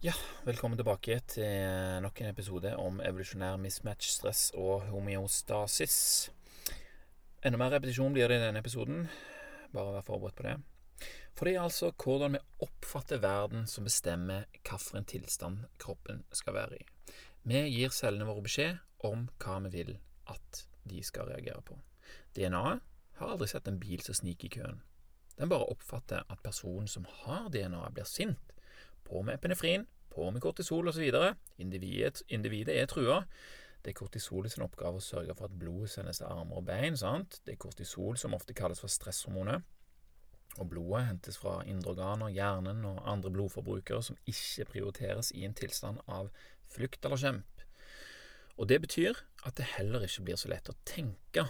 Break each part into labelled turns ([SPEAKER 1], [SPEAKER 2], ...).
[SPEAKER 1] Ja, velkommen tilbake til nok en episode om evolusjonær mismatch, stress og homeostasis. Enda mer repetisjon blir det i denne episoden. Bare vær forberedt på det. For det er altså hvordan vi oppfatter verden som bestemmer hvilken tilstand kroppen skal være i. Vi gir cellene våre beskjed om hva vi vil at de skal reagere på. DNA-et har aldri sett en bil som sniker i køen. Den bare oppfatter at personen som har DNA-et, blir sint på med epinefrin, på med kortisol osv. Individet, individet er trua. Det er kortisolet sin oppgave å sørge for at blodet sendes til armer og bein. sant? Det er kortisol som ofte kalles for stresshormonet. Og blodet hentes fra indre organer, hjernen og andre blodforbrukere som ikke prioriteres i en tilstand av flukt eller kjemp. Og det betyr at det heller ikke blir så lett å tenke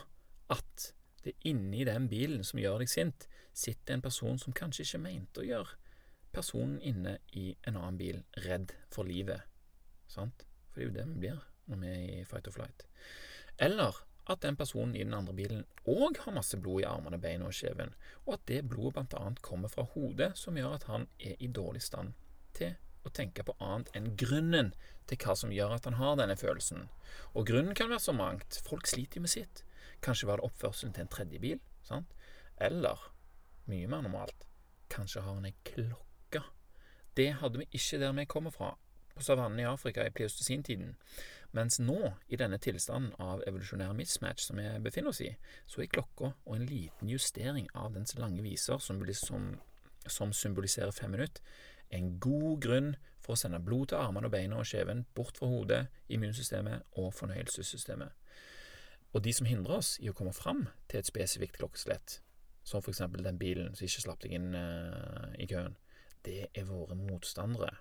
[SPEAKER 1] at det inni den bilen som gjør deg sint, sitter en person som kanskje ikke mente å gjøre personen inne i en annen bil redd for livet. Sant? For det er jo det vi blir når vi er i fight or flight. Eller at den personen i den andre bilen òg har masse blod i armene, beina og kjeven, og at det blodet blant annet kommer fra hodet, som gjør at han er i dårlig stand til å tenke på annet enn grunnen til hva som gjør at han har denne følelsen. Og grunnen kan være så mangt. Folk sliter jo med sitt. Kanskje var det oppførselen til en tredje bil, sant? Eller, mye mer normalt, kanskje har han ei klokke det hadde vi ikke der vi kommer fra, på savannen i Afrika i pleistocintiden. Mens nå, i denne tilstanden av evolusjonær mismatch som vi befinner oss i, så er klokka og en liten justering av dens lange viser, som, som, som symboliserer fem minutter, en god grunn for å sende blod til armene og beina og kjeven bort fra hodet, immunsystemet og fornøyelsessystemet. Og de som hindrer oss i å komme fram til et spesifikt klokkeslett, som for eksempel den bilen som ikke slapp deg inn uh, i køen, det er våre motstandere.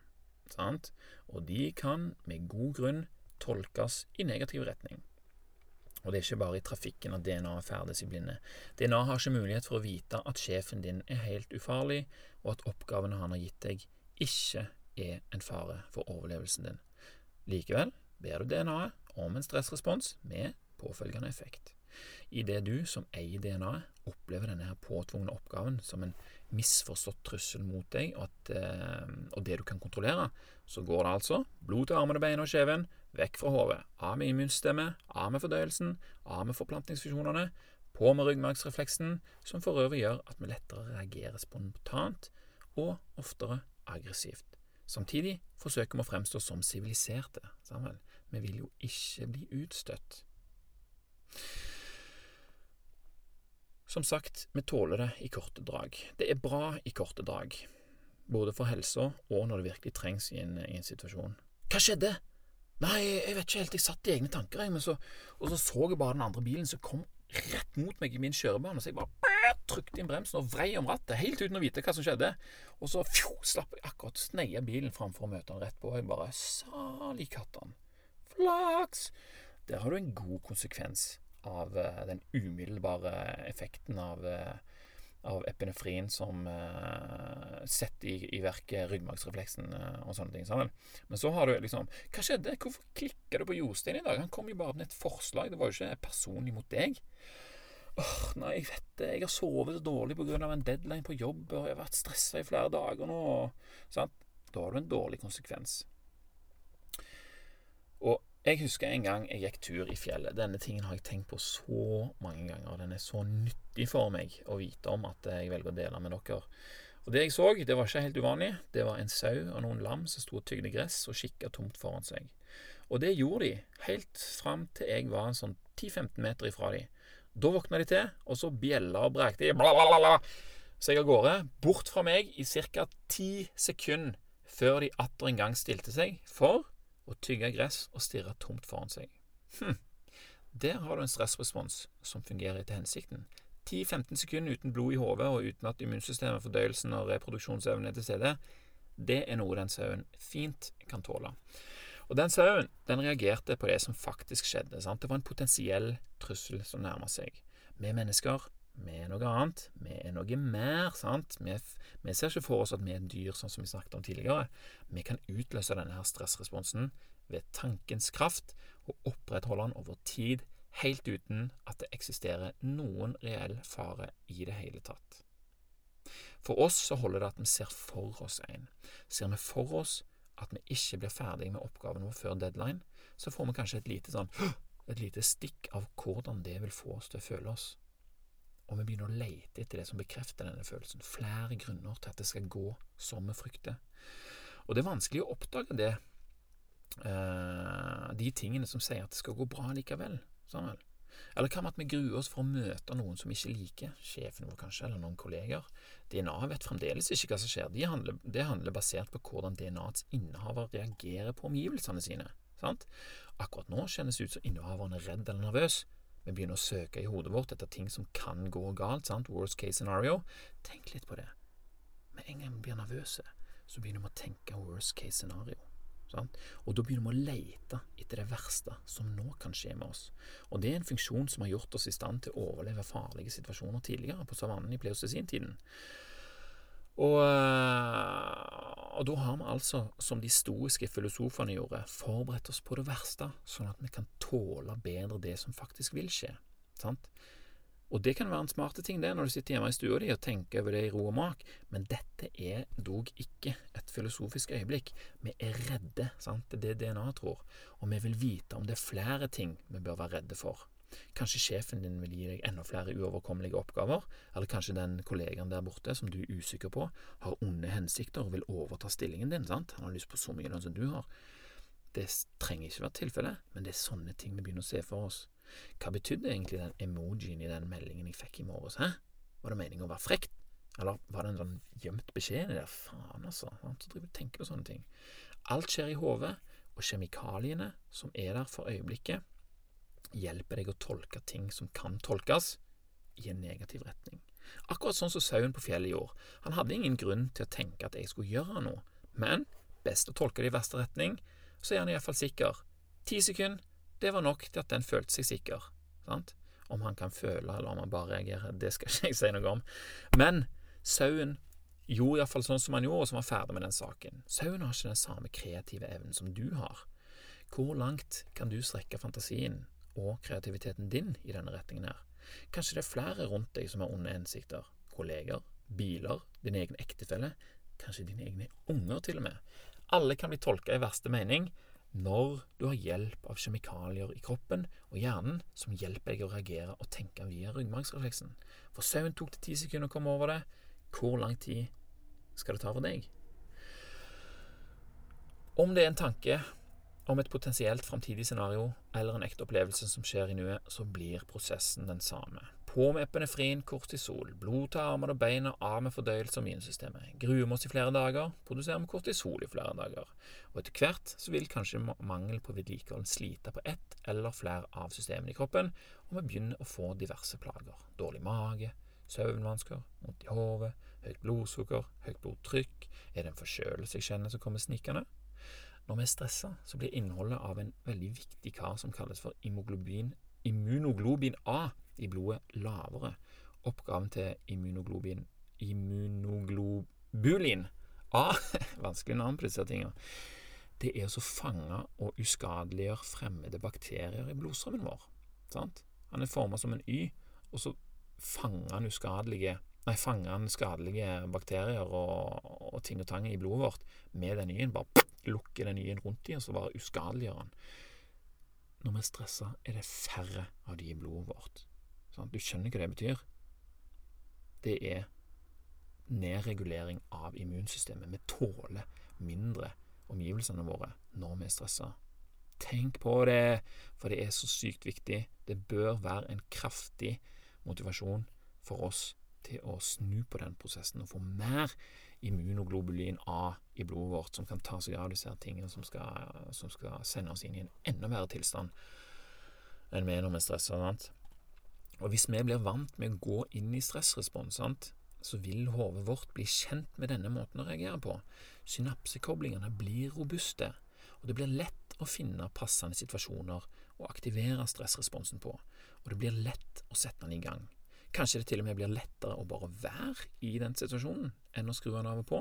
[SPEAKER 1] Sant? Og de kan med god grunn tolkes i negativ retning. Og det er ikke bare i trafikken at DNA ferdes i blinde. DNA har ikke mulighet for å vite at sjefen din er helt ufarlig, og at oppgavene han har gitt deg, ikke er en fare for overlevelsen din. Likevel ber du DNA-et om en stressrespons med påfølgende effekt. Idet du, som eier DNA-et, opplever denne påtvungne oppgaven som en misforstått trussel mot deg, og, at, eh, og, det du kan kontrollere, så går det altså blod til armene, beina og kjeven, vekk fra hodet. Av med immunsystemet, av med fordøyelsen, av med forplantningsfusjonene, på med ryggmargsrefleksen, som for øvrig gjør at vi lettere reagerer spontant og oftere aggressivt. Samtidig forsøker vi å fremstå som siviliserte. Vi vil jo ikke bli utstøtt. Som sagt, vi tåler det i korte drag. Det er bra i korte drag, både for helsa og når det virkelig trengs i en, i en situasjon. Hva skjedde? Nei, jeg vet ikke helt, jeg satt i egne tanker, jeg, men så, og så så jeg bare den andre bilen som kom rett mot meg i min kjørebane, så jeg bare trykte inn bremsen og vrei om rattet, helt uten å vite hva som skjedde. Og så fjo, slapp jeg akkurat sneia bilen framfor å møte han rett på, og jeg bare Salig kattan. Flaks! Der har du en god konsekvens av uh, den umiddelbare effekten av, uh, av epinefrin som uh, setter i, i verk ryggmargsrefleksen og sånne ting. Sammen. Men så har du liksom Hva skjedde? Hvorfor klikka du på Jostein i dag? Han kom jo bare med et forslag. Det var jo ikke personlig mot deg. Åh, nei, jeg vet det. Jeg har sovet så dårlig pga. en deadline på jobb, og jeg har vært stressa i flere dager nå. Sant? Da har du en dårlig konsekvens. Jeg husker en gang jeg gikk tur i fjellet. Denne tingen har jeg tenkt på så mange ganger. Den er så nyttig for meg å vite om at jeg velger å dele med dere. Og Det jeg så, det var ikke helt uvanlig. Det var en sau og noen lam som sto og tygde gress og kikka tomt foran seg. Og det gjorde de helt fram til jeg var en sånn 10-15 meter ifra de. Da våkna de til, og så bjella og brekte de. Blablabla. Så jeg av gårde, bort fra meg, i ca. ti sekunder før de atter en gang stilte seg. For og tygge gress og stirre tomt foran seg. Hm. Der har du en stressrespons som fungerer etter hensikten. 10-15 sekunder uten blod i hodet og uten at immunsystemet, fordøyelsen og reproduksjonsevnen er til stede, det er noe den sauen fint kan tåle. Og den sauen den reagerte på det som faktisk skjedde. Sant? Det var en potensiell trussel som nærma seg. Vi mennesker vi er noe annet. Vi er noe mer. sant? Vi, vi, ser ikke for oss at vi er dyr, sånn som vi snakket om tidligere. Vi kan utløse denne her stressresponsen ved tankens kraft og opprettholde den over tid, helt uten at det eksisterer noen reell fare i det hele tatt. For oss så holder det at vi ser for oss en. Ser vi for oss at vi ikke blir ferdig med oppgaven vår før deadline, så får vi kanskje et lite sånn et lite stikk av hvordan det vil få oss til å føle oss. Og vi begynner å lete etter det som bekrefter denne følelsen. Flere grunner til at det skal gå som vi frykter. Og det er vanskelig å oppdage det, eh, de tingene som sier at det skal gå bra likevel. Sånn? Eller hva med at vi gruer oss for å møte noen som ikke liker, sjefen vår kanskje, eller noen kolleger? DNA vet fremdeles ikke hva som skjer, det handler, de handler basert på hvordan DNA-ets innehaver reagerer på omgivelsene sine. Sant? Akkurat nå kjennes det ut som innehaveren er redd eller nervøs. Vi begynner å søke i hodet vårt etter ting som kan gå galt. Sant? Worst case scenario. Tenk litt på det. Med en gang vi blir nervøse, så begynner vi å tenke worst case scenario. Sant? Og da begynner vi å lete etter det verste som nå kan skje med oss. Og det er en funksjon som har gjort oss i stand til å overleve farlige situasjoner tidligere på savannen i pleistocene-tiden. Og, eh, og da har vi altså, som de stoiske filosofene gjorde, forberedt oss på det verste, sånn at vi kan tåle bedre det som faktisk vil skje. Sant? Og det kan være en smarte ting, det, når du sitter hjemme i stua di og tenker over det i ro og mak, men dette er dog ikke et filosofisk øyeblikk. Vi er redde, sant, det er det DNA tror, og vi vil vite om det er flere ting vi bør være redde for. Kanskje sjefen din vil gi deg enda flere uoverkommelige oppgaver, eller kanskje den kollegaen der borte som du er usikker på, har onde hensikter og vil overta stillingen din, sant, han har lyst på så mye lønn som du har. Det trenger ikke være tilfellet, men det er sånne ting vi begynner å se for oss. Hva betydde egentlig den emojien i den meldingen jeg fikk i morges, hæ? Var det meningen å være frekt? Eller var det en sånn gjemt beskjed i det? Faen, altså. Så driver og tenker på sånne ting. Alt skjer i hodet, og kjemikaliene som er der for øyeblikket, hjelper deg å tolke ting som kan tolkes, i en negativ retning. Akkurat sånn som sauen på fjellet gjorde. Han hadde ingen grunn til å tenke at jeg skulle gjøre noe, men best å tolke det i verste retning, så er han iallfall sikker. Ti sekunder, det var nok til at den følte seg sikker. Sant? Om han kan føle, eller om han bare reagerer, det skal ikke jeg si noe om. Men sauen gjorde iallfall sånn som han gjorde, og som var ferdig med den saken. Sauen har ikke den samme kreative evnen som du har. Hvor langt kan du strekke fantasien og kreativiteten din i denne retningen her. Kanskje det er flere rundt deg som har onde hensikter. Kolleger, biler, din egen ektefelle, kanskje dine egne unger til og med. Alle kan bli tolka i verste mening når du har hjelp av kjemikalier i kroppen og hjernen som hjelper deg å reagere og tenke via ryggmargsrefleksen. For søvn tok det ti sekunder å komme over det. Hvor lang tid skal det ta for deg? Om det er en tanke om et potensielt framtidig scenario eller en ekte opplevelse som skjer i nuet, så blir prosessen den samme. På med epinefrin, kortisol, blod til armene og beina, av med fordøyelse og immunsystemet. Gruer vi oss i flere dager, produserer vi kortisol i flere dager. Og etter hvert så vil kanskje mangel på vedlikehold slite på ett eller flere av systemene i kroppen, og vi begynner å få diverse plager. Dårlig mage, søvnvansker, vondt i hodet, høyt blodsukker, høyt blodtrykk, er det en forkjølelse jeg kjenner som kommer snikende? Når vi er stressa, så blir innholdet av en veldig viktig kar som kalles for immunoglobin A i blodet lavere. Oppgaven til immunoglobin immunoglobulin A Vanskelig navn på disse tingene. Det er å fange og uskadeliggjøre fremmede bakterier i blodstrømmen vår. Sant? Han er formet som en Y, og så fanger han uskadelige Nei, fanger han skadelige bakterier og, og ting og tang i blodet vårt med den Y-en. Bare lukker den nye rundt i, og så bare uskadeliggjør den. Når vi er stressa, er det færre av de i blodet vårt. Sånn, du skjønner hva det betyr? Det er nedregulering av immunsystemet. Vi tåler mindre omgivelsene våre når vi er stressa. Tenk på det, for det er så sykt viktig. Det bør være en kraftig motivasjon for oss til å snu på den prosessen og få mer immunoglobulin A i blodet vårt, som kan ta seg av disse tingene som skal, som skal sende oss inn i en enda verre tilstand enn vi er når vi er stressa. Og hvis vi blir vant med å gå inn i stressrespons, sant? så vil hodet vårt bli kjent med denne måten å reagere på. Synapsekoblingene blir robuste, og det blir lett å finne passende situasjoner å aktivere stressresponsen på, og det blir lett å sette den i gang. Kanskje det til og med blir lettere å bare være i den situasjonen enn å skru den av og på.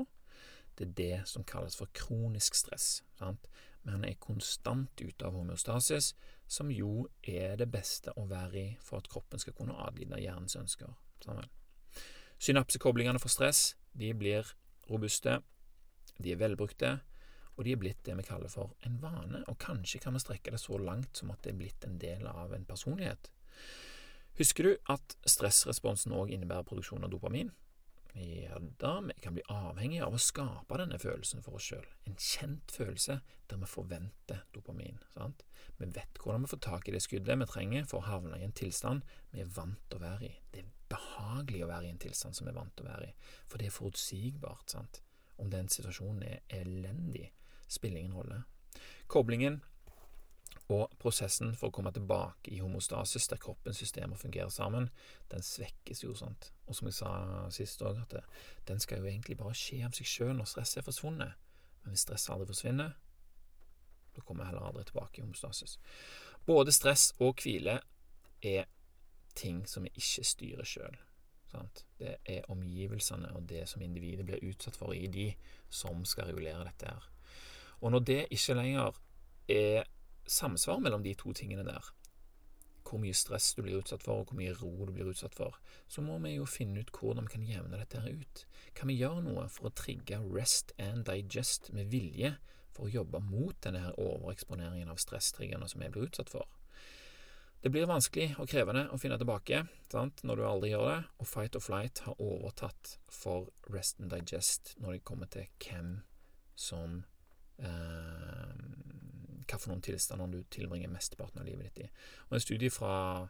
[SPEAKER 1] Det er det som kalles for kronisk stress. Sant? Men er konstant ute av homeostasis, som jo er det beste å være i for at kroppen skal kunne adlyde hjernens ønsker. Sammen. Synapsekoblingene for stress de blir robuste, de er velbrukte, og de er blitt det vi kaller for en vane, og kanskje kan vi strekke det så langt som at det er blitt en del av en personlighet. Husker du at stressresponsen òg innebærer produksjon av dopamin? Ja da, vi kan bli avhengig av å skape denne følelsen for oss sjøl, en kjent følelse der vi forventer dopamin. sant? Vi vet hvordan vi får tak i det skuddet vi trenger for å havne i en tilstand vi er vant til å være i. Det er behagelig å være i en tilstand som vi er vant til å være i, for det er forutsigbart. sant? Om den situasjonen er elendig, spiller ingen rolle. Koblingen og prosessen for å komme tilbake i homostasis, der kroppens systemer fungerer sammen, den svekkes jo, sant. Og som jeg sa sist òg, at det, den skal jo egentlig bare skje av seg sjøl når stresset er forsvunnet. Men hvis stresset aldri forsvinner, da kommer jeg heller aldri tilbake i homostasis. Både stress og hvile er ting som vi ikke styrer sjøl. Det er omgivelsene og det som individet blir utsatt for i de, som skal regulere dette her. Og når det ikke lenger er samsvar mellom de to tingene der, hvor mye stress du blir utsatt for, og hvor mye ro du blir utsatt for, så må vi jo finne ut hvordan vi kan jevne dette her ut. Kan vi gjøre noe for å trigge rest and digest med vilje for å jobbe mot denne her overeksponeringen av stresstriggerne som vi blir utsatt for? Det blir vanskelig og krevende å finne tilbake sant, når du aldri gjør det, og Fight or Flight har overtatt for Rest and Digest når det kommer til hvem som eh, noen tilstander du tilbringer mesteparten av livet ditt i. Og En studie fra,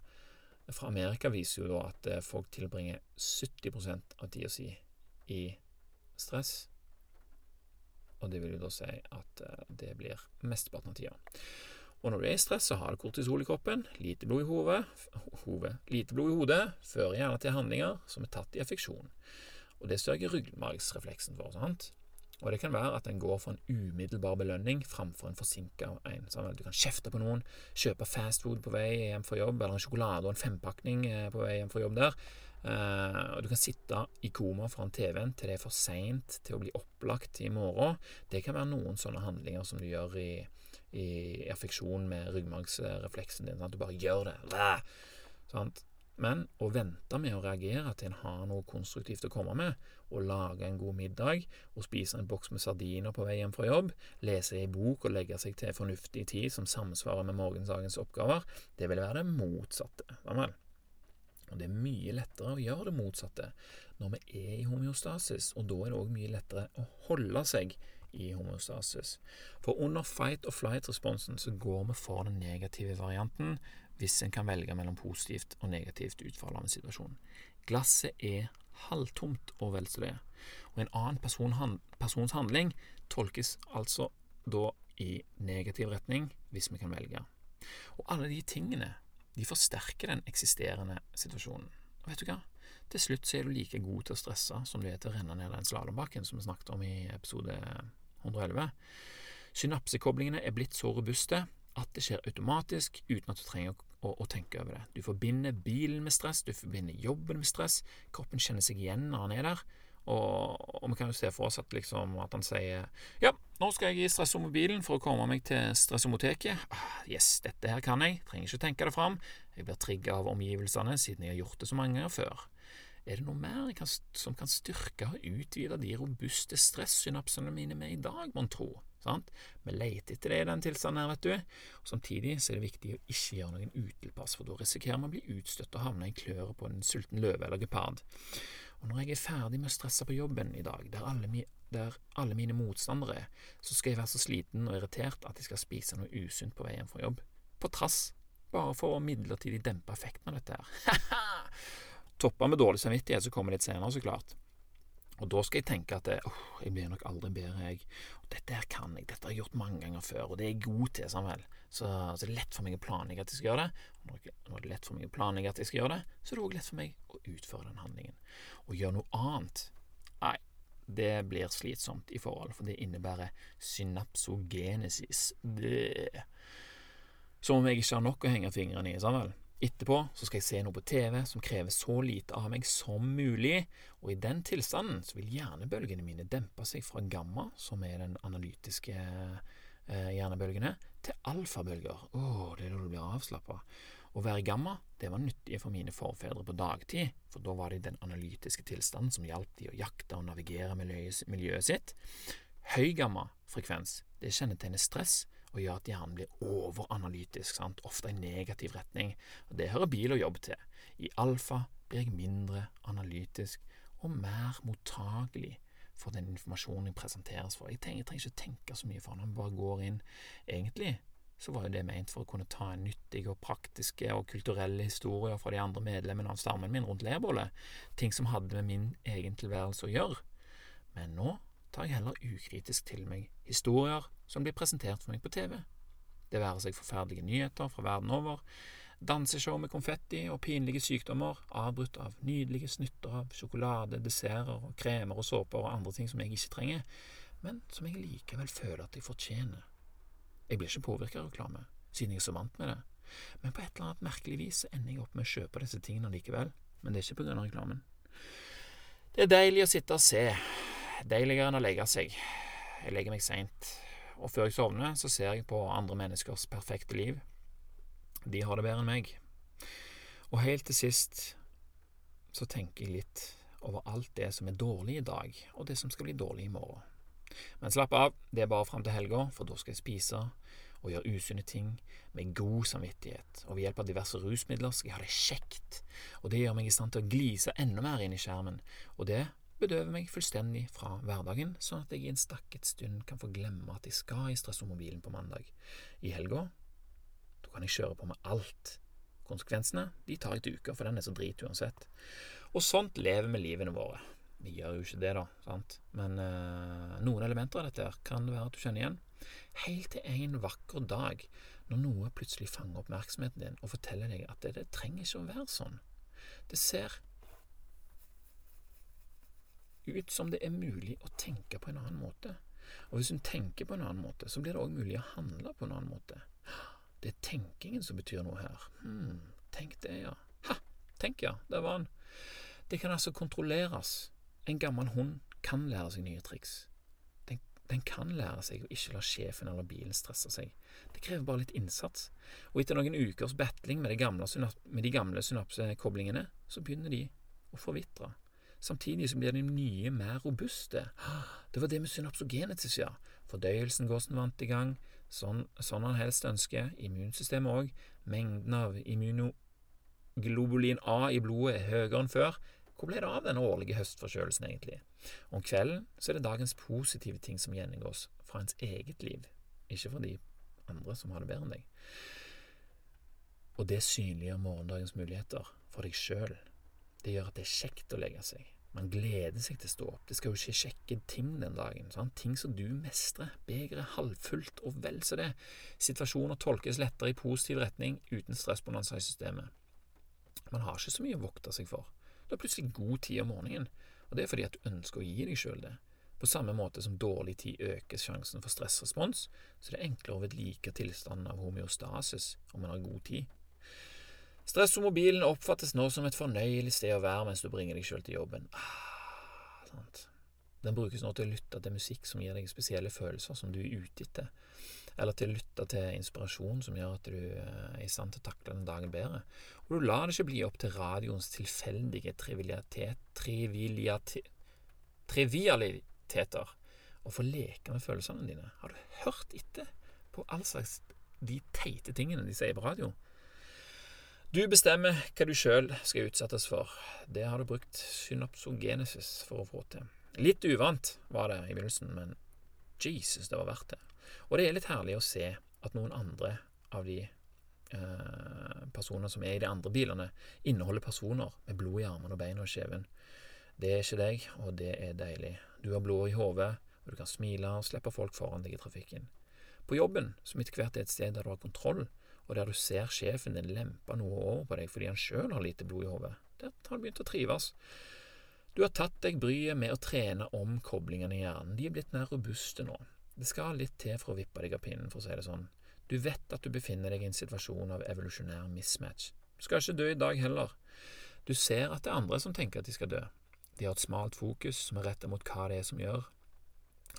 [SPEAKER 1] fra Amerika viser jo da at eh, folk tilbringer 70% av tida si i stress. Og det vil jo da si at eh, det blir mesteparten av tida. Og når du er i stress, så har du kortisol i kroppen, lite blod i hodet, hodet lite blod i hodet fører gjerne til handlinger som er tatt i affeksjon. Og det sørger ryggmargsrefleksen for. sant? Og det kan være at en går for en umiddelbar belønning framfor en forsinka en. Sånn du kan kjefte på noen, kjøpe fastfood på vei hjem fra jobb, eller en sjokolade og en fempakning eh, på vei hjem fra jobb der. Uh, og du kan sitte i koma foran TV-en til det er for seint til å bli opplagt i morgen. Det kan være noen sånne handlinger som du gjør i, i affeksjon med ryggmargsrefleksen din. At du bare gjør det. Sånn. Men å vente med å reagere til en har noe konstruktivt å komme med, å lage en god middag, og spise en boks med sardiner på vei hjem fra jobb, lese ei bok og legge seg til fornuftig tid som samsvarer med morgendagens oppgaver, det vil være det motsatte. Vel? Og det er mye lettere å gjøre det motsatte når vi er i homeostasis, og da er det òg mye lettere å holde seg i homeostasis. For under fight or flight-responsen så går vi for den negative varianten, hvis en kan velge mellom positivt og negativt utfall av en situasjon. Glasset er halvtomt og vel så det. Og en annen person, persons handling tolkes altså da i negativ retning, hvis vi kan velge. Og alle de tingene de forsterker den eksisterende situasjonen. Og vet du hva? Til slutt så er du like god til å stresse som du er til å renne ned den slalåmbakken som vi snakket om i episode 111. Synapsekoblingene er blitt så robuste at det skjer automatisk uten at du trenger å, å, tenke over det. Du forbinder bilen med stress, du forbinder jobben med stress. Kroppen kjenner seg igjen når han er der. Og, og vi kan jo se for oss at, liksom, at han sier Ja, nå skal jeg i stressomobilen for å komme meg til stressomoteket. Ah, yes, dette her kan jeg. Trenger ikke tenke det fram. Jeg blir trigga av omgivelsene siden jeg har gjort det så mange ganger før. Er det noe mer kan, som kan styrke og utvide de robuste stressynapsene mine med i dag, mon tro? Sant? Vi leter etter det i den tilstanden her, vet du. Og Samtidig så er det viktig å ikke gjøre noen utilpass, for da risikerer vi å bli utstøtt og havne i kløret på en sulten løve eller gepard. Og når jeg er ferdig med å stresse på jobben i dag, der alle, mi, der alle mine motstandere er, så skal jeg være så sliten og irritert at jeg skal spise noe usunt på vei hjem fra jobb. På trass. Bare for å midlertidig dempe effekten av dette her. Toppa med dårlig samvittighet så kommer litt senere, så klart. Og da skal jeg tenke at oh, jeg blir nok aldri bedre, jeg. Og dette her kan jeg, dette har jeg gjort mange ganger før, og det er jeg god til, Samuel. Så, så det er lett for meg å planlegge at jeg skal gjøre det. Og når, det er lett for meg å planlegge at jeg skal gjøre det, så er det òg lett for meg å utføre den handlingen. Å gjøre noe annet, nei, det blir slitsomt i forhold, for det innebærer synapsogenesis. Det. Som om jeg ikke har nok å henge fingrene i, Samuel. Etterpå så skal jeg se noe på TV som krever så lite av meg som mulig, og i den tilstanden så vil hjernebølgene mine dempe seg fra gamma, som er den analytiske eh, hjernebølgene, til alfabølger. Å, oh, det er da du blir avslappa. Å være gamma det var nyttig for mine forfedre på dagtid, for da var det den analytiske tilstanden som hjalp de å jakte og navigere miljøet sitt. Høy gamma frekvens. Det kjennetegner stress og gjør at hjernen blir overanalytisk, sant? ofte i negativ retning. Og Det hører bil og jobb til. I alfa blir jeg mindre analytisk og mer mottagelig for den informasjonen jeg presenteres for. Jeg trenger, jeg trenger ikke tenke så mye for den, bare går inn. Egentlig så var jo det ment for å kunne ta en nyttige og praktiske og kulturelle historier fra de andre medlemmene av stammen min rundt leirbålet, ting som hadde med min egen tilværelse å gjøre. Men nå tar jeg heller ukritisk til meg historier som blir presentert for meg på TV. Det være seg forferdelige nyheter fra verden over, danseshow med konfetti og pinlige sykdommer, avbrutt av nydelige snutter av sjokolade, desserter og kremer og såper og andre ting som jeg ikke trenger, men som jeg likevel føler at jeg fortjener. Jeg blir ikke påvirket av reklame, siden jeg er så vant med det, men på et eller annet merkelig vis ender jeg opp med å kjøpe disse tingene likevel, men det er ikke på grunn av reklamen. Det er deilig å sitte og se, deiligere enn å legge seg. Jeg legger meg seint, og før jeg sovner, så ser jeg på andre menneskers perfekte liv. De har det bedre enn meg. Og helt til sist så tenker jeg litt over alt det som er dårlig i dag, og det som skal bli dårlig i morgen. Men slapp av, det er bare fram til helga, for da skal jeg spise og gjøre usunne ting med god samvittighet, og ved hjelp av diverse rusmidler skal jeg ha det kjekt, og det gjør meg i stand til å glise enda mer inn i skjermen, og det bedøver meg fullstendig fra hverdagen, sånn at jeg i en stakket stund kan få glemme at jeg skal i stressomobilen på mandag. I helga, da kan jeg kjøre på med alt. Konsekvensene de tar jeg til uka, for den er så drit uansett. Og sånt lever vi livene våre. Vi gjør jo ikke det, da, sant, men øh, noen elementer av dette her kan det være at du kjenner igjen. Helt til en vakker dag, når noe plutselig fanger oppmerksomheten din og forteller deg at det, det trenger ikke å være sånn. Det ser ut som det er mulig å tenke på en annen måte. Og hvis hun tenker på en annen måte, så blir det òg mulig å handle på en annen måte. Det er tenkingen som betyr noe her. Hm, tenk det, ja. Ha, tenk, ja, der var han. Det kan altså kontrolleres. En gammel hund kan lære seg nye triks. Den, den kan lære seg å ikke la sjefen eller bilen stresse seg. Det krever bare litt innsats. Og etter noen ukers battling med de gamle, med de gamle synapsekoblingene, så begynner de å forvitre. Samtidig så blir de nye mer robuste. Det var det med synapsogenetis, ja. Fordøyelsen går som vant i gang, sånn, sånn han helst ønsker. Immunsystemet òg. Mengden av immunoglobulin A i blodet er høyere enn før. Hvor ble det av den årlige høstforkjølelsen, egentlig? Om kvelden så er det dagens positive ting som gjennomgås fra ens eget liv, ikke fra de andre som har det bedre enn deg. Og det synliggjør morgendagens muligheter for deg sjøl det gjør at det er kjekt å legge seg. Man gleder seg til å stå opp. Det skal jo skje kjekke ting den dagen. Sant? Ting som du mestrer. Begeret halvfullt, og vel så det. Situasjoner tolkes lettere i positiv retning uten stressbonanza i systemet. Man har ikke så mye å vokte seg for. Du har plutselig god tid om morgenen, og det er fordi at du ønsker å gi deg sjøl det. På samme måte som dårlig tid øker sjansen for stressrespons, så det er enklere å vedlike tilstanden av homeostasis om man har god tid. Stressomobilen oppfattes nå som et fornøyelig sted å være mens du bringer deg sjøl til jobben. Ah, Den brukes nå til å lytte til musikk som gir deg spesielle følelser som du er ute etter, eller til å lytte til inspirasjon som gjør at du eh, er i stand til å takle den dagen bedre. Og du lar det ikke bli opp til radioens tilfeldige trivialitet, trivialitet, trivialiteter å få leke med følelsene dine. Har du hørt etter på all slags de teite tingene de sier på radio? Du bestemmer hva du sjøl skal utsettes for. Det har du brukt synopsogenesis for å få til. Litt uvant var det i begynnelsen, men Jesus, det var verdt det. Og det er litt herlig å se at noen andre av de eh, personene som er i de andre bilene, inneholder personer med blod i armene og beina og kjeven. Det er ikke deg, og det er deilig. Du har blod i hodet, og du kan smile og slippe folk foran deg i trafikken. På jobben, som etter hvert er et sted der du har kontroll, og der du ser sjefen din lempe noe over på deg fordi han sjøl har lite blod i hodet. Der har du begynt å trives. Du har tatt deg bryet med å trene om koblingene i hjernen. De er blitt mer robuste nå. Det skal litt til for å vippe deg av pinnen, for å si det sånn. Du vet at du befinner deg i en situasjon av evolusjonær mismatch. Du skal ikke dø i dag heller. Du ser at det er andre som tenker at de skal dø. De har et smalt fokus som er rettet mot hva det er som gjør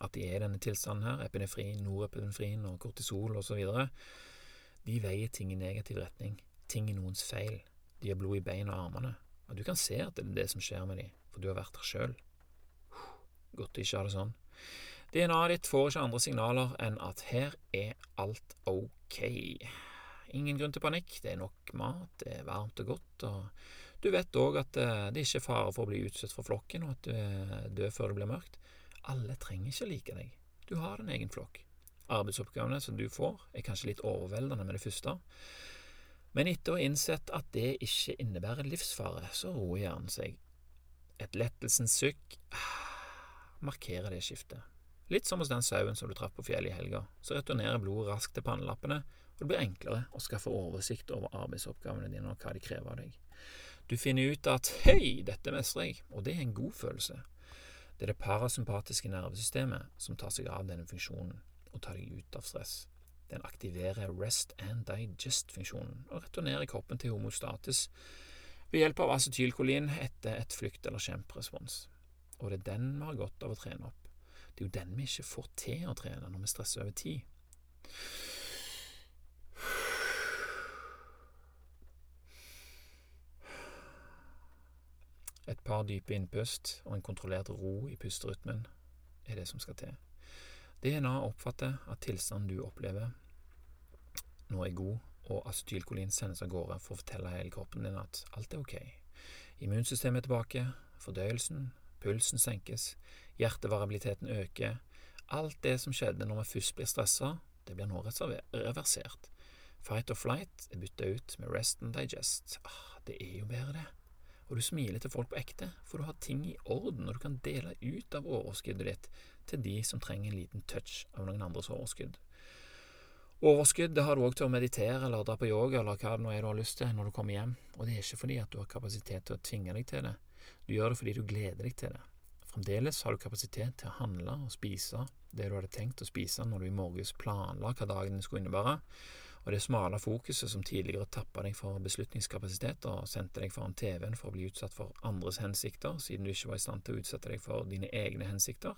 [SPEAKER 1] at de er i denne tilstanden her, epinefrin, norepinefrin og kortisol osv. De veier ting i negativ retning, ting er noens feil, de har blod i beina og armene, og du kan se at det er det som skjer med dem, for du har vært der sjøl. Godt å ikke ha det sånn. DNA-et ditt får ikke andre signaler enn at her er alt ok. Ingen grunn til panikk, det er nok mat, det er varmt og godt, og du vet òg at eh, det ikke er fare for å bli utsatt for flokken, og at du er død før det blir mørkt. Alle trenger ikke like deg. Du har din egen flokk. Arbeidsoppgavene som du får, er kanskje litt overveldende med det første, men etter å ha innsett at det ikke innebærer livsfare, så roer hjernen seg. Et lettelsens sukk markerer det skiftet. Litt som hos den sauen som du traff på fjellet i helga, så returnerer blodet raskt til pannelappene, og det blir enklere å skaffe oversikt over arbeidsoppgavene dine og hva de krever av deg. Du finner ut at hei, dette mestrer jeg, og det er en god følelse. Det er det parasympatiske nervesystemet som tar seg av denne funksjonen og tar deg ut av stress. Den aktiverer rest and digest-funksjonen og returnerer kroppen til homostatus ved hjelp av acetylkolin etter et flykt- eller kjemperespons. Og det er den vi har godt av å trene opp. Det er jo den vi ikke får til å trene når vi stresser over tid. Et par dype innpust og en kontrollert ro i pusterytmen er det som skal til. DNA oppfatter at tilstanden du opplever nå er god, og acetylkolin sendes av gårde for å fortelle hele kroppen din at alt er ok. Immunsystemet er tilbake, fordøyelsen, pulsen senkes, hjertevariabiliteten øker. Alt det som skjedde når vi først blir stressa, det blir nå reversert. Fight or flight er bytta ut med rest and digest. Ah, det er jo bedre, det og du smiler til folk på ekte, for du har ting i orden, og du kan dele ut av overskuddet ditt til de som trenger en liten touch av noen andres overskudd. Overskudd det har du òg til å meditere eller dra på yoga eller hva det nå er du har lyst til når du kommer hjem, og det er ikke fordi at du har kapasitet til å tvinge deg til det, du gjør det fordi du gleder deg til det. Fremdeles har du kapasitet til å handle og spise det du hadde tenkt å spise når du i morges planla hva dagen skulle innebære, og det smale fokuset som tidligere tappa deg for beslutningskapasitet og sendte deg foran TV-en for å bli utsatt for andres hensikter, siden du ikke var i stand til å utsette deg for dine egne hensikter,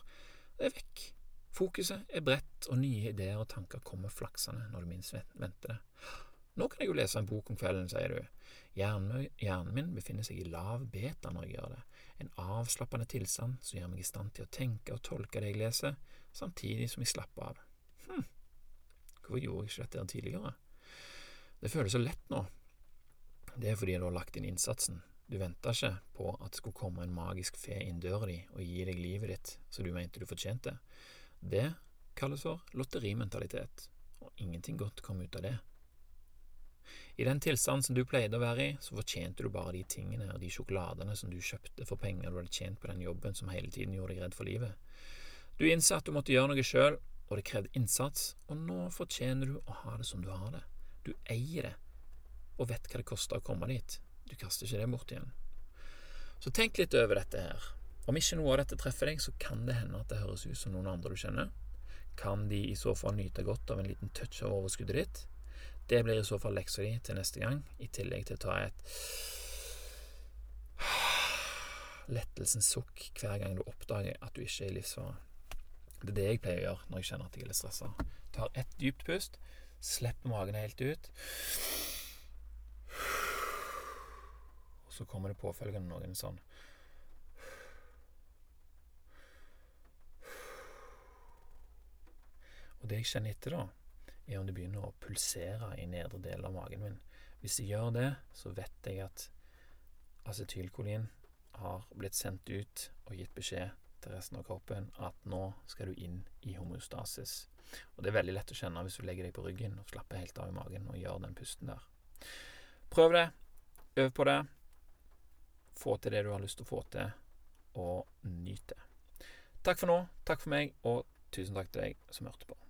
[SPEAKER 1] det er vekk. Fokuset er bredt, og nye ideer og tanker kommer flaksende når du minst venter det. Nå kan jeg jo lese en bok om kvelden, sier du. Hjernen min befinner seg i lav beta når jeg gjør det, en avslappende tilstand som gjør meg i stand til å tenke og tolke det jeg leser, samtidig som jeg slapper av. Hvorfor gjorde jeg ikke dette tidligere? Det føles så lett nå. Det er fordi du har lagt inn innsatsen. Du venta ikke på at det skulle komme en magisk fe inn døra di og gi deg livet ditt som du mente du fortjente. Det kalles for lotterimentalitet, og ingenting godt kom ut av det. I den tilstanden som du pleide å være i, så fortjente du bare de tingene og de sjokoladene som du kjøpte for penger du hadde tjent på den jobben som hele tiden gjorde deg redd for livet. Du innså at du måtte gjøre noe sjøl, og det krevde innsats, og nå fortjener du å ha det som du har det. Du eier det, og vet hva det koster å komme dit. Du kaster ikke det bort igjen. Så tenk litt over dette her. Om ikke noe av dette treffer deg, så kan det hende at det høres ut som noen andre du kjenner. Kan de i så fall nyte godt av en liten touch av overskuddet ditt? Det blir i så fall leksa di til neste gang, i tillegg til å ta et lettelsens sukk hver gang du oppdager at du ikke er i livsfare. Det er det jeg pleier å gjøre når jeg kjenner at jeg er litt stressa. Tar ett dypt pust, slipper magen helt ut. Og så kommer det påfølgende noen sånn Og det jeg kjenner etter, da, er om det begynner å pulsere i nedre del av magen min. Hvis det gjør det, så vet jeg at acetylkolin har blitt sendt ut og gitt beskjed til resten av kroppen at nå skal du inn i homostasis. Og det er veldig lett å kjenne hvis du legger deg på ryggen og slapper helt av i magen og gjør den pusten der. Prøv det. Øv på det. Få til det du har lyst til å få til, og nyt det. Takk for nå. Takk for meg, og tusen takk til deg som hørte på.